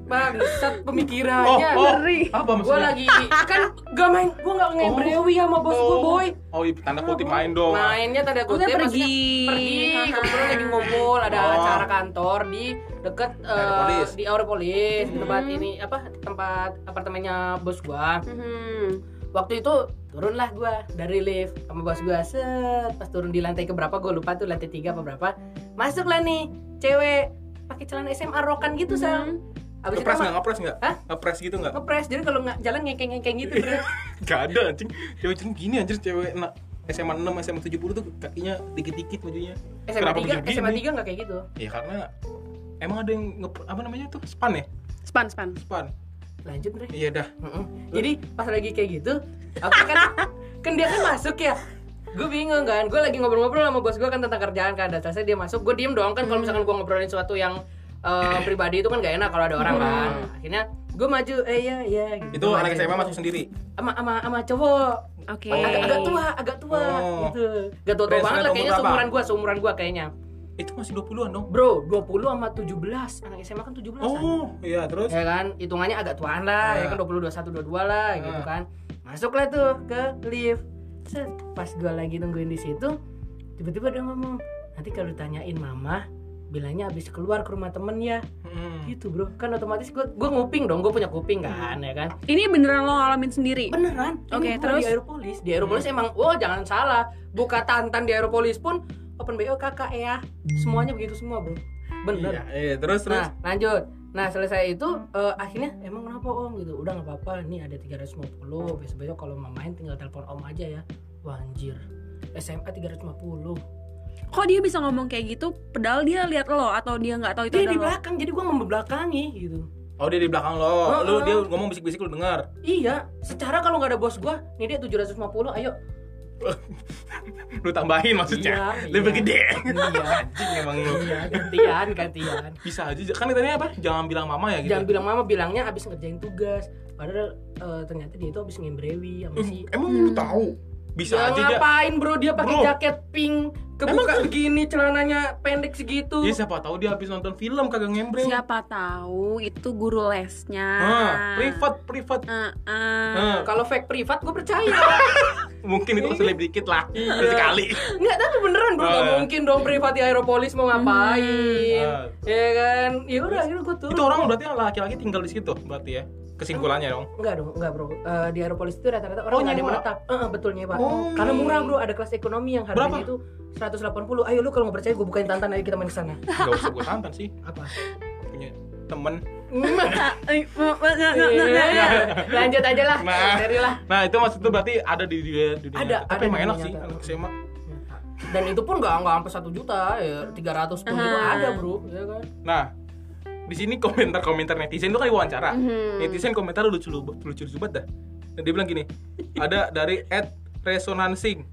Bangsat Oh, pemikirannya. oh. Ngeri. Apa Gue maksudnya? lagi kan gak main, gue gak ngebrewi sama bos gue boy. Oh, iya, tanda kutip main dong. Mainnya tanda Maksudnya kutip pergi. pergi. Kebetulan lagi ngumpul ada Oh. acara kantor di deket Aeropolis. di Aeropolis Hmm. tempat ini apa tempat apartemennya bos gua. Mhm. Waktu itu turunlah gua dari lift sama bos gua set pas turun di lantai ke berapa gua lupa tuh lantai tiga apa berapa masuklah nih cewek pakai celana SMA rokan gitu sal abis itu Ngepres nggak? Ngepres nggak? Hah? Ngepres gitu nggak? ngepres jadi kalau nggak jalan ngekeng ngekeng gitu bro. Gak ada anjing. Cewek cewek gini anjir cewek nak SMA 6, SMA 70 tuh kakinya dikit-dikit majunya. SMA Kenapa tiga begini? SMA tiga nggak kayak gitu Ya karena emang ada yang nge apa namanya tuh? Span ya? Span span. Span. Lanjut bre Iya dah. Mm-mm. Jadi pas lagi kayak gitu, aku kan kan dia kan masuk ya. Gue bingung kan, gue lagi ngobrol-ngobrol sama bos gue kan tentang kerjaan kan. Dan selesai dia masuk, gue diem doang kan kalau misalkan gue ngobrolin sesuatu yang eh, pribadi itu kan gak enak kalau ada orang kan. Akhirnya gue maju, eh iya iya. Gitu. Itu anak. SMA masuk sendiri. sama sama sama cowok. Oke. Agak, agak tua, agak tua Oh. gitu. Gak tua-tua Friends, banget lah kayaknya seumuran gue, seumuran gue kayaknya. Itu masih 20-an dong. Bro, 20 sama 17. Anak SMA kan 17 Oh, iya terus. ya kan hitungannya agak tuaan lah ya Ya. kan 20 21 22 lah gitu Ya. kan masuklah tuh ke lift Set, pas gue lagi nungguin di situ tiba-tiba dia ngomong nanti kalau ditanyain mama bilangnya habis keluar ke rumah temen ya Hmm. gitu bro kan otomatis gue gue nguping dong gue punya kuping kan ya kan Ini beneran lo ngalamin sendiri? beneran Oke, gua terus? di Aeropolis di Aeropolis emang oh jangan salah buka tantan di Aeropolis pun open bo kakak ya semuanya begitu semua bro bener Iya, iya, terus terus. Nah, lanjut. Nah, selesai itu eh, akhirnya emang kenapa Om gitu. Udah nggak apa-apa. Ini ada 350. Besok-besok kalau mau main tinggal telepon Om aja ya. Wah, anjir. SMA 350. Kok dia bisa ngomong kayak gitu? Padahal dia lihat lo atau dia nggak tahu itu Dia di adalah lo? belakang, jadi gua membelakangi gitu. Oh, dia di belakang lo. Oh, Lu oh. dia ngomong bisik-bisik lu dengar. Iya, secara kalau nggak ada bos gua, nih dia 750, ayo. Lu tambahin maksudnya. Iya, Lebih iya. gede. Iya. Anjing emang lu. Iya, gantian, gantian. Bisa aja. Kan katanya apa? Jangan bilang mama ya gitu. Jangan bilang mama bilangnya abis ngerjain tugas. Padahal eh, ternyata dia itu abis ngembrewi sama si Emang lu tahu? Bisa Ya aja dia. ngapain bro dia pakai jaket pink kebuka begini celananya pendek segitu. Ya siapa tahu dia habis nonton film kagak ngembreng. Siapa tahu itu guru lesnya. Ah, privat, privat. Ah, Kalau fake privat gue percaya. mungkin itu selip dikit lah. Iya. Sekali. Enggak tapi beneran bro, nggak. Mungkin dong privat di Aeropolis mau ngapain. Ah. Ya kan? Ya udah akhirnya gue turun. Itu orang berarti laki-laki tinggal di situ berarti ya. Kesimpulannya dong. Enggak dong, enggak bro. Eh, di Aeropolis itu rata-rata orang Oh, nggak ada menetap. Eh, eh, betul nyewa. Oh, Karena iya. murah bro, ada kelas ekonomi yang harganya Berapa? itu 180. Ayo lu kalau nggak percaya gue bukain tantan ayo kita main ke sana. Gak usah gue tantan sih. Apa? Punya temen. Nggak, nggak. Iya. Lanjut aja lah. Nah. Lah. Nah itu maksud tuh berarti ada di dunia dunia Ada. Tapi ada emang enak sih anak SMA. Dan itu pun nggak nggak sampai satu juta ya 300 pun juga Ah. ada bro ya kan Nah di sini komentar-komentar netizen itu kan diwawancara. Mhm. Netizen komentar lucu lucu lucu lucu banget dah. Dan dia bilang gini, ada dari at resonancing.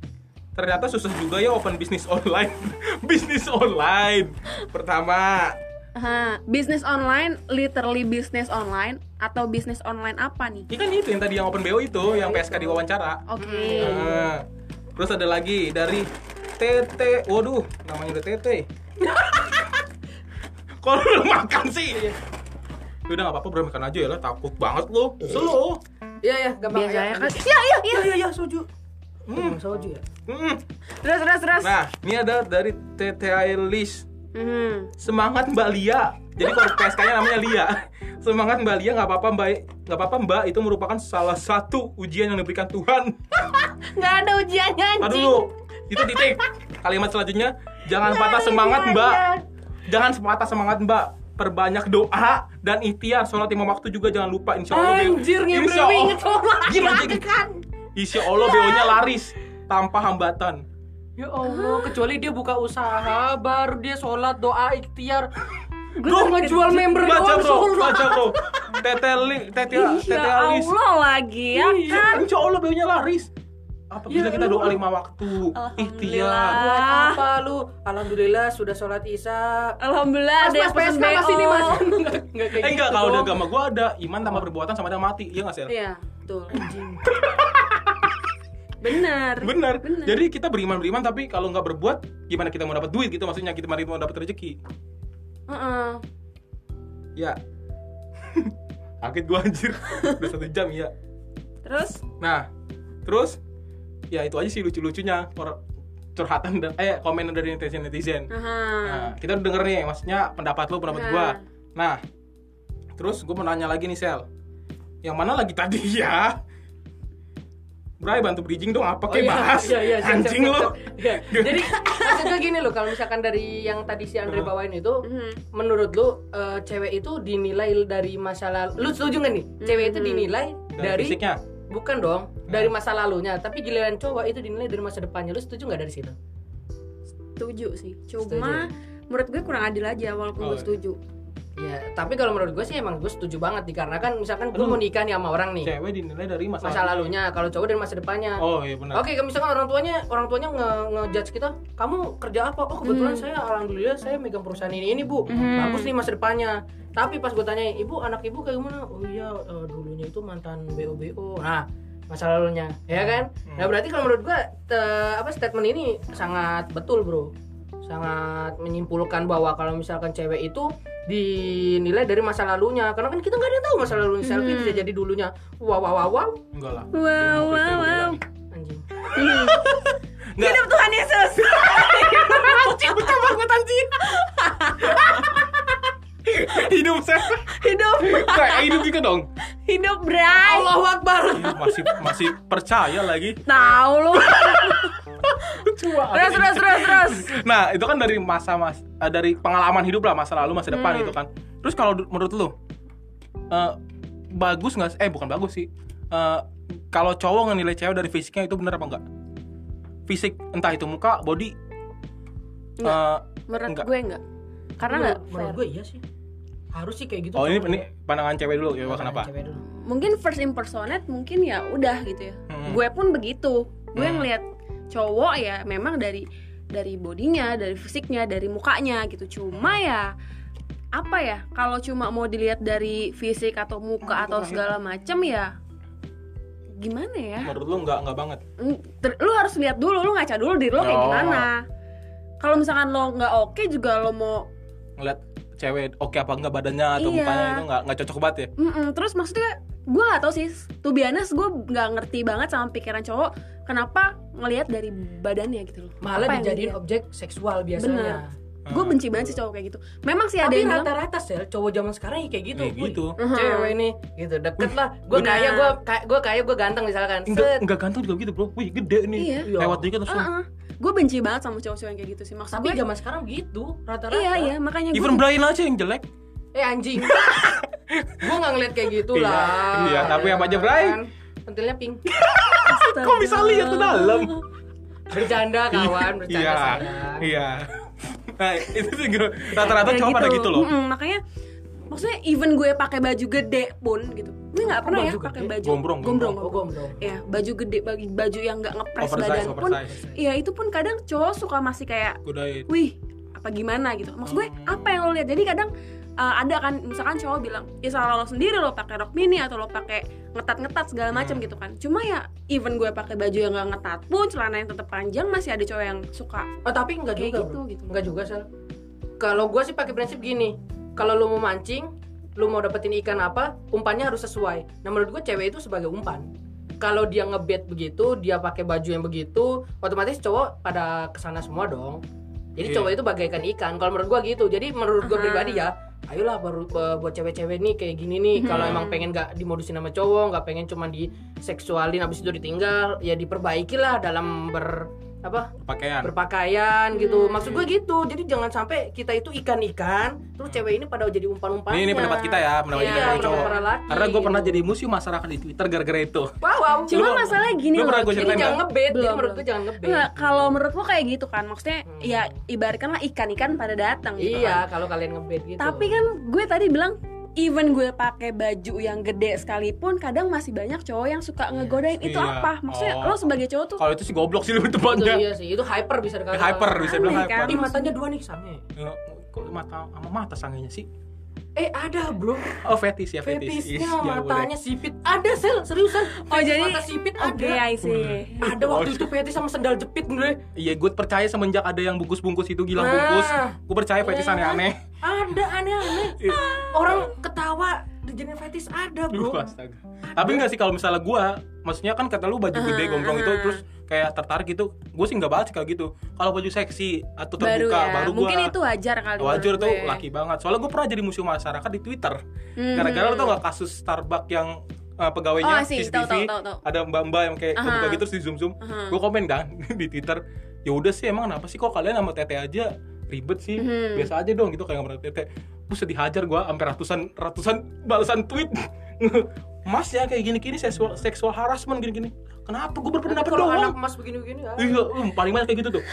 Ternyata susah juga ya open bisnis online. bisnis online. Pertama, Aha, bisnis online, literally bisnis online atau bisnis online apa nih? ini kan itu yang tadi yang open BO itu, yang PSK diwawancara. Oke. Nah, terus ada lagi dari TT. Waduh, namanya udah TT. Kok lu udah makan sih? Udah gak apa-apa bro makan aja ya lah, takut banget lu. Selo. iya ya gampang Biasanya ya, kan. Iya, iya, iya. iya iya ya, soju hmm. soju ya Hmm. Terus, terus, terus. Nah, ini ada dari TTI List. Mhm. Semangat Mbak Lia. Jadi kalau PSK-nya namanya Lia. Semangat Mbak Lia nggak apa-apa Mbak, nggak apa-apa Mbak. Itu merupakan salah satu ujian yang diberikan Tuhan. Nggak ada ujiannya Aduh anjing. dulu, itu titik. Kalimat selanjutnya, jangan patah semangat Mbak. Jangan patah semangat Mbak. Perbanyak doa dan ikhtiar sholat lima waktu juga jangan lupa insya Allah. Anjir Insya Allah, anjing. kan? Insya Allah BO-nya laris tanpa hambatan. ya Allah kecuali dia buka usaha baru dia sholat doa ikhtiar gue Bro, ngejual member baca bro, baca bro. Teteli, teteli, Insya teteli. Allah lagi ya Iya, kan? insya Allah BO-nya laris. Apabila Ya, kita doa lima waktu, ikhtiar. Buat apa lu alhamdulillah sudah sholat isya Alhamdulillah mas ada yang mas PSK mas BO. ini mas Nggak- nggak kayak Eh enggak, gitu kalau udah agama gua ada iman tambah perbuatan sama ada mati. Iya enggak, Sel? Iya, betul. bener Bener. Bener. Jadi kita beriman-beriman tapi kalau nggak berbuat gimana kita mau dapat duit gitu maksudnya kita mari mau dapat rezeki. Heeh. Ya. Kaget gua anjir. Udah satu jam ya. terus Nah, terus ya itu aja sih lucu-lucunya curhatan dan eh komen dari netizen netizen. Aha. Nah, kita udah denger nih, maksudnya pendapat lu, pendapat Nah. gua. Nah, terus gua mau nanya lagi nih Sel. Yang mana lagi tadi ya? Bray bantu bridging dong apa kayak bahas iya, iya, siap, anjing siap, lo. Iya. Jadi maksudnya gini loh, kalau misalkan dari yang tadi si Andre bawain itu, Mhm. menurut lu eh, cewek itu dinilai dari masa lalu. Lu setuju nggak nih? Cewek itu dinilai Dari dari fisiknya. bukan dong, dari masa lalunya, tapi giliran cowok itu dinilai dari masa depannya. Lu setuju nggak dari situ? setuju sih cuma menurut gue kurang adil aja walaupun Oh, gue iya. setuju Ya, tapi kalau menurut gue sih emang gue setuju banget dikarenakan misalkan gue mau nikah nih sama orang nih. Cewek dinilai dari masa, Masa lalunya, kalau cowok dari masa depannya. Oh iya benar. Oke, kalau misalkan orang tuanya orang tuanya nge ngejudge kita, kamu kerja apa? Oh kebetulan Hmm. saya alhamdulillah saya megang perusahaan ini ini bu, Hmm. bagus nih masa depannya. Tapi pas gue tanya, ibu anak ibu kayak gimana? Oh iya eh, dulunya itu mantan bo bo. Nah masa lalunya, ya kan? Nah berarti kalau menurut gue te- apa statement ini sangat betul bro, sangat menyimpulkan bahwa kalau misalkan cewek itu dinilai dari masa lalunya karena kan kita nggak ada yang tahu masa lalunya selfie Hmm. bisa jadi dulunya wow wow wow, wow. Enggak lah. Wow, wow, wow. anjing Hmm. Hidup Tuhan Yesus Anjing pecah banget anjing. hidup saya. hidup Kayak hidup juga dong. hidup Bray Allahu Akbar Ih, Masih masih percaya lagi. tahu lu terus terus terus terus Nah, itu kan dari masa mas eh, dari pengalaman hidup lah, masa lalu, masa depan Hmm. gitu kan. Terus kalau menurut lu eh, bagus nggak? Eh, bukan bagus sih. Eh, kalau cowok ngenilai cewek dari fisiknya itu bener apa enggak? Fisik entah itu muka, body Enggak. eh, menurut Enggak. gue enggak karena enggak menurut, gue iya sih harus sih kayak gitu Oh, ini ini pandangan cewek dulu ya, Nah, kenapa? cewek dulu. mungkin first impersonate mungkin ya udah gitu ya Hmm. gue pun begitu gue Hmm. ngelihat cowok ya memang dari dari bodinya dari fisiknya dari mukanya gitu cuma ya apa ya kalau cuma mau dilihat dari fisik atau muka atau segala macam ya gimana ya Menurut lu enggak enggak banget. Ter- lu harus lihat dulu lu ngaca dulu diri lo kayak Oh. gimana kalau misalkan lo nggak oke juga lo mau Ngeliat cewek oke apa enggak badannya atau Iya. mukanya itu enggak enggak cocok banget ya. Mm-mm, terus maksudnya gue gak tau sih be honest gue nggak ngerti banget sama pikiran cowok kenapa ngelihat dari badannya gitu loh malah Apa dijadiin objek seksual biasanya gue benci banget sih cowok kayak gitu memang sih ada yang rata-rata sel cowok zaman sekarang ya kayak gitu Kayak gitu. Mhm. cewek nih gitu deket lah gue Nah. kaya gue gue kaya gue ganteng misalkan Enggak enggak ganteng juga gitu, Bro. Wih, gede nih. Iya. Lewat dikit langsung. Gue benci banget sama cowok-cowok yang kayak gitu sih maksud tapi gue zaman sekarang gitu rata-rata iya iya makanya gue Even Brian aja yang jelek. eh anjing gue nggak ngeliat kayak gitu Iya, lah iya, tapi apa aja, Bray? Kan? pentilnya pink Kok bisa lihat ke dalam? bercanda kawan bercanda Iya. sayang Iya. Nah, itu sih rata-rata cowok pada gitu loh. Mm-mm, makanya maksudnya even gue pakai baju gede pun gitu. Gue nggak pernah ya baju pakai gede? baju Gombrong, gombrong, oh gombrong. Ya baju gede bagi baju yang nggak ngepres Oversize, badan pun. oversize. iya itu pun kadang cowok suka masih kayak wih apa gimana? gitu. Maksud gue Hmm. apa yang lo lihat? Jadi kadang uh, ada kan misalkan cowok bilang ya salah lo sendiri lo pakai rok mini atau lo pakai ngetat-ngetat segala macam Hmm. gitu kan. Cuma ya even gue pakai baju yang nggak ngetat pun celana yang tetap panjang masih ada cowok yang suka oh tapi enggak Kayak juga gitu, bro gitu. enggak juga sel. Kalau gue sih pakai prinsip gini kalau lu mau mancing lu mau dapetin ikan apa umpannya harus sesuai. Nah menurut gue cewek itu sebagai umpan. Kalau dia ngebet begitu dia pakai baju yang begitu otomatis cowok pada ke sana semua dong. Jadi Iya. cowok itu bagaikan ikan. Kalau menurut gue gitu. Jadi menurut gue pribadi ya ayolah baru eh, buat cewek-cewek nih kayak gini nih. Kalau Hmm. emang pengen gak dimodusin sama cowok nggak pengen cuma diseksualin habis itu ditinggal ya diperbaiki lah dalam ber apa Pakaian. berpakaian gitu Hmm. maksud gue gitu jadi jangan sampai kita itu ikan-ikan terus cewek ini pada jadi umpan-umpannya Ini, ini pendapat kita ya, pendapat Iya, kita pendapat cowok. Karena gue pernah gitu. jadi musuh masyarakat di Twitter gara-gara itu. wow wow cuma Lu- masalahnya gini lu loh jadi jangan ngebet Belum, menurut gue jangan ngebet Enggak, kalau menurut lo kayak gitu kan maksudnya Hmm. ya ibaratkanlah ikan-ikan pada datang gitu iya kan. kalau kalian ngebet gitu tapi kan gue tadi bilang even gue pakai baju yang gede sekalipun kadang masih banyak cowok yang suka ngegodain itu Iya. apa maksudnya Oh. lo sebagai cowok tuh Kalau itu sih goblok sih lebih itu tepatnya. iya sih itu hyper bisa dikatakan Hyper bisa bilang hyper. kan? Ih, matanya dua nih sange Ya, kok mata sama mata sangenya sih? Eh ada bro Oh fetis ya fetis. Fetisnya Yes, ya, matanya sipit Ada sel seriusan Oh Fetis jadi mata sipit ada Oke, I see. Ada waktu itu fetis sama sendal jepit gue boleh. Iya, gue percaya semenjak ada yang bungkus-bungkus itu gilang Nah. bungkus. Gue percaya fetis Iya. aneh-aneh. Ada aneh-aneh Iya. Orang ketawa dijadiin fetis ada bro Duh, astaga. Tapi enggak sih kalau misalnya gua, maksudnya kan kata lu baju gede Ah, gombrong itu ah. terus kayak tertarik gitu. Gue sih nggak banget sih kayak gitu. Kalau baju seksi atau Baru terbuka ya. baru gua Mungkin itu wajar kali. wajar tuh gue. laki banget. Soalnya gue pernah jadi musuh masyarakat di Twitter. Mhm. Gara-gara lu tau gak kasus Starbucks yang uh, pegawainya Oh, sih, CCTV tahu, tahu, tahu. ada mbak-mbak yang kayak kebuka gitu terus di zoom zoom. Aha. Gue komen kan di Twitter. Ya udah sih emang kenapa sih kok kalian sama tete aja ribet sih Mhm. biasa aja dong gitu kayak sama tete Buset dihajar gue sampai ratusan ratusan balasan tweet Mas ya kayak gini-gini seksual seksual harassment gini-gini kenapa gue berpendapat kalau anak doang emas begini-begini. Iya, um, paling banyak kayak gitu tuh.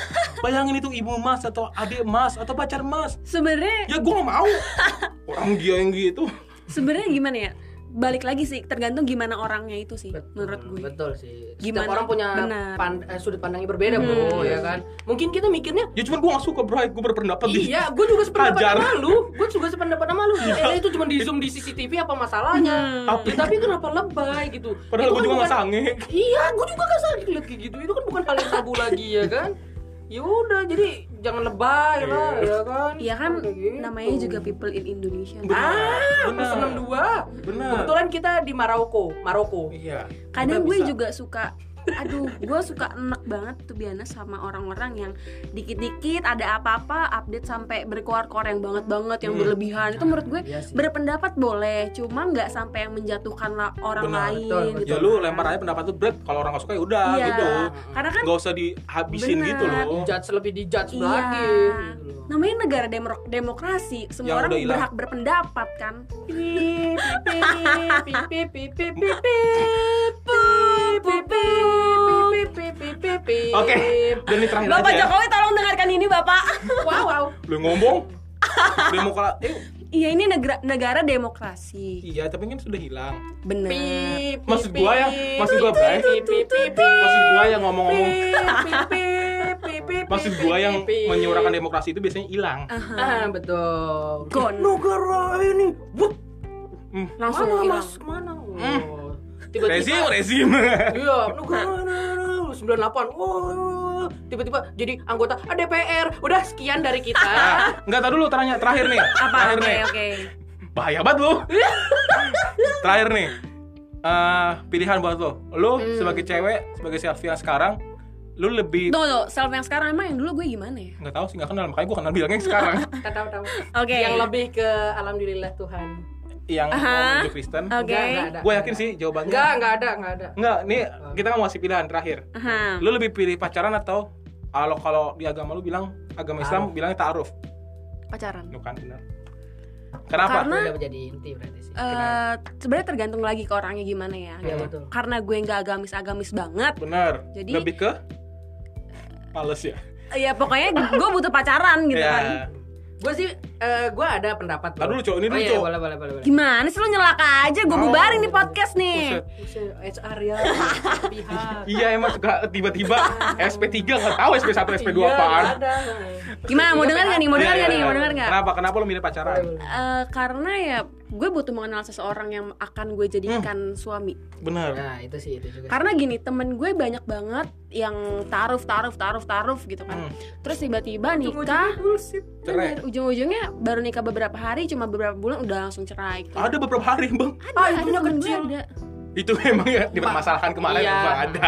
Bayangin itu ibu mas atau adik mas atau pacar mas. Sebenarnya Ya gue gak mau. Orang dia yang gitu. sebenarnya gimana ya? Balik lagi sih, tergantung gimana orangnya itu sih Betul, menurut gue. Betul sih. Gimana? Setiap orang punya Benar. pan- eh, sudut pandangnya berbeda, Bro, Hmm. ya kan. Mungkin kita mikirnya Ya cuman gue gak suka Bright, gue berpendapat di- Iya, gue juga sependapat Hajar. sama lu. Gue juga sependapat sama lu. Eh, itu cuma di zoom di CCTV apa masalahnya? Hmm. Apa? Ya, tapi kenapa lebay gitu? Padahal Itu gue kan juga gak bukan- sange. Iya, gue juga gak sakit lihat kayak gitu. Itu kan bukan hal yang tabu lagi ya kan? Ya udah, jadi jangan lebay lah, Iya. ya kan? Iya kan gitu. namanya juga people in Indonesia. Ah, Benar. pesenam dua. Benar. Kebetulan kita di Maroko, Maroko. Iya. Kadang gue bisa. juga suka aduh gue suka enak banget tuh biasa sama orang-orang yang dikit-dikit ada apa-apa update sampai berkoar-koar yang banget-banget yang Hmm. berlebihan itu menurut gue Iya sih. berpendapat boleh cuma nggak sampai yang menjatuhkan orang Benar, lain betul, gitu Ya lu lempar aja pendapat lu Brad, kalau orang gak suka ya udah iya gitu. karena kan Gak usah dihabisin Benar. gitu loh. Dijudge lebih dijudge Iya. lagi. gitu namanya negara demo- demokrasi semua Yang orang berhak berpendapat kan Pip, pip, pip, pip, pip, Oke, dan ini terakhir Bapak aja. Jokowi tolong dengarkan ini Bapak Wow, wow. Lu ngomong Demokrat eh, iya ini negara negara demokrasi Iya, tapi kan sudah hilang. bener Pip, Maksud gua ya, pip, maksud gua, pip, Maksud gua yang ngomong-ngomong Maksud gua yang menyuarakan demokrasi itu biasanya hilang. Aha. Ah, betul. Gon. Negara ini. Hmm. langsung Mana, hilang Mas? Hmm. Oh. Rezim, Tiba-tiba rezim. Iya, negara 98. Oh, tiba-tiba jadi anggota DPR. Udah sekian dari kita. Enggak tahu dulu tanya terakhir nih. apa Terakhir oke nih. oke Bahaya banget lu. terakhir nih. Eh, pilihan buat lo. Lo Hmm. sebagai cewek, sebagai selfie yang sekarang, lu lebih Tunggu, tunggu, self yang sekarang emang yang dulu gue gimana ya? nggak tahu sih nggak kenal makanya gue kenal bilangnya yang sekarang Kita tahu-tahu. Oke. Yang lebih ke alhamdulillah Tuhan. Yang Aha. mau menuju Kristen Oke. Enggak, enggak ada. gue yakin sih jawabannya Enggak, enggak ada, enggak ada. Nggak, nih kita mau kasih pilihan terakhir Aha. lu lebih pilih pacaran atau kalau kalau di agama lu bilang agama Islam Ta'aruf. bilangnya ta'aruf Pacaran. bukan benar kenapa Karena- Udah menjadi inti berarti sih. Eh, sebenarnya tergantung lagi ke orangnya gimana ya. Iya, gitu. betul. Karena gue nggak agamis-agamis banget. benar Jadi- lebih ke males ya Ya pokoknya gue butuh pacaran gitu ya kan. Gue sih eh gue ada pendapat. Ntar dulu, Cok. Ini oh, dulu, iya, Cok. boleh, boleh, boleh, boleh. Gimana sih lu nyelaka aja? Gue Mau. bubarin nih podcast nih. Buset. HR ya, pihak. iya emang suka tiba-tiba SP3 nggak tahu SP1 SP2 Iya, apaan. Gimana? Mau dengar nggak nih? Mau Iya, dengar iya, nggak nih? iya. Mau dengar nggak? kenapa kenapa lu milih pacaran. Eh, karena ya gue butuh mengenal seseorang yang akan gue jadikan suami. benar Nah, itu sih itu juga. Karena gini, temen gue banyak banget yang taruh, taruh, taruh, taruh gitu kan. Hmm. Terus tiba-tiba nikah, bener, ujung-ujungnya baru nikah beberapa hari, cuma beberapa bulan udah langsung cerai. Gitu. ada beberapa hari bang Ah, Ada, itunya temen gue kecil. ada. itu emang ya dipermasalahkan kemarin Iya. bang ada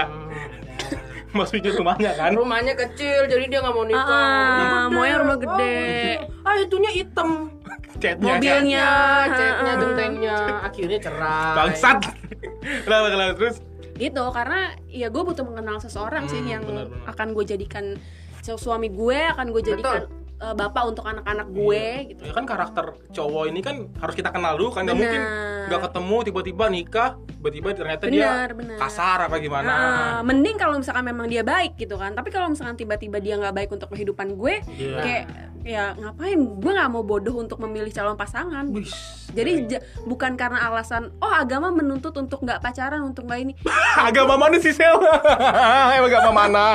Hmm, maksudnya rumahnya kan Rumahnya kecil, jadi dia nggak mau nikah. Ah, Rumah maunya rumah gede. Oh, ah, itunya hitam. Chatnya Mobilnya. Ya, chatnya, Ah. gentengnya, akhirnya cerai. bangsat kenapa kenapa terus gitu karena ya gue butuh mengenal seseorang sih Hmm, yang benar-benar. akan gue jadikan su- suami gue akan gue jadikan uh, bapak untuk anak-anak gue gitu. Ya kan karakter cowok ini kan harus kita kenal dulu kan nggak mungkin nggak ketemu tiba-tiba nikah tiba-tiba ternyata benar dia benar kasar apa gimana. Nah, mending kalau misalkan memang dia baik gitu kan. Tapi kalau misalkan tiba-tiba dia nggak baik untuk kehidupan gue Iya. kayak ya ngapain? Gue nggak mau bodoh untuk memilih calon pasangan. Wih, jadi ja- bukan karena alasan oh agama menuntut untuk nggak pacaran untuk nggak ini. Agama mana sih sel? Emang agama mana?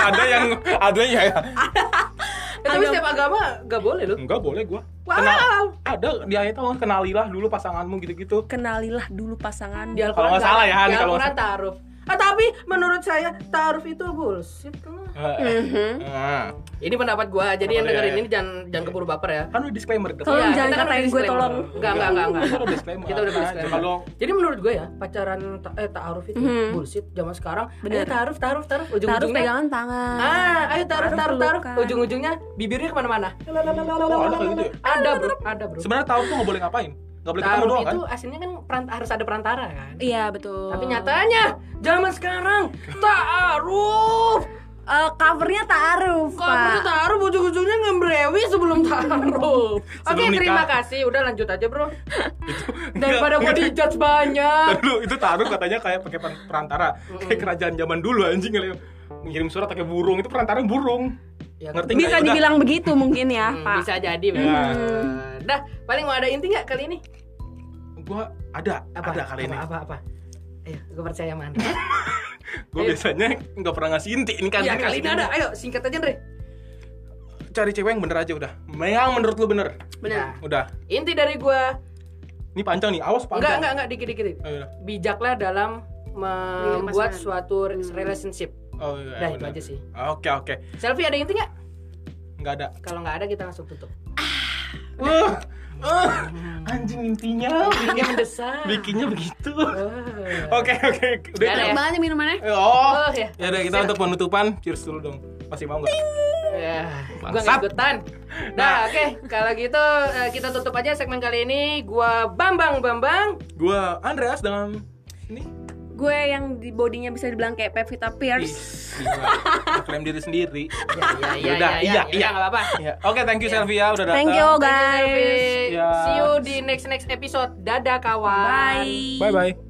Ada yang ada ya tapi setiap agama gak boleh loh. Enggak boleh gua. Wow. Kenal, ada di ayat Allah kenalilah dulu pasanganmu gitu-gitu. Kenalilah dulu pasangan. Di Kalau nggak salah ya, Di Al-Quran nggak ta'aruf. Ah, tapi menurut saya ta'aruf itu bullshit lah. Mhm. Nah, Ini pendapat gua, jadi yang dengerin ya. ini jangan jangan keburu baper ya. kan udah disclaimer. Tolong Iya, jangan kita kan katain gue, tolong. Enggak, enggak, enggak, enggak. Kita udah disclaimer. Kita udah disclaimer. Kalau Jadi menurut gue ya pacaran ta- eh ta'aruf itu Mhm. bullshit zaman sekarang. Bener. Ayo ta'aruf, ta'aruf, ta'aruf. Taruh Ujung-ujungnya pegangan tangan. Ah, ayo Taruh taruh, taruh. pelukan. Ujung-ujungnya bibirnya ke mana-mana. Oh, ada gitu ya? Ada bro, ada bro. sebenarnya tahu tuh nggak boleh ngapain. Nggak boleh ketemu doang kan? itu aslinya kan peran- harus ada perantara kan. Iya betul. Tapi nyatanya zaman sekarang ta'aruf. Eh, covernya taaruf, Pak. taruh ujung-ujungnya ngebrewi sebelum taruh. Oke, nikah. terima kasih. Udah lanjut aja, Bro. Daripada gue dijudge banyak. Dulu itu taruh katanya kayak pakai per- perantara, kayak kerajaan zaman dulu anjing kali. Ngirim surat pakai burung itu perantara burung. Ya, Ngerti Bisa udah. dibilang begitu mungkin ya, Hmm, Pak. bisa jadi. bener. Dah, paling mau ada inti nggak kali ini? Gua ada, Apa? ada kali apa, ini. Apa apa? Ayo, gue percaya sama Anda. Gue Ayo. biasanya nggak pernah ngasih inti ini kan. Iya, ini kali ini ada. Ayo, singkat aja, Andre. Cari cewek yang bener aja udah. Yang menurut lu bener. Benar. Udah. Inti dari gua Ini panjang nih, awas enggak panjang. enggak enggak dikit-dikit. Ayo, udah. Bijaklah dalam membuat pasangan. suatu relationship. Oh iya. Dah, itu udah. aja sih. Oke oke. Selfie ada inti nggak? Nggak ada. Kalau nggak ada kita langsung tutup. Wah, uh, anjing intinya. Ini mendesak. Bikinnya begitu. Oh. Oke oke. Udah. Ada ya? Banget minumannya. Oh. Oh ya. Ya udah kita untuk penutupan. Cheers dulu dong. Masih mau nggak? Ya, gua Bangsat. nggak ikutan. Nah, oke. Kalau gitu eh, kita tutup aja segmen kali ini. Gua Bambang Bambang. Gua Andreas dengan ini. Gue yang di bodinya bisa dibilang kayak Pevita Pierce. Klaim diri sendiri. Ya, ya, ya, Udah, ya, iya, ya, iya. nggak apa-apa. Ya. Oke, thank you Selvia udah datang. Thank you Thank you, guys. Selvi. Ya. See you di next next episode. Dadah kawan. Bye. Bye bye.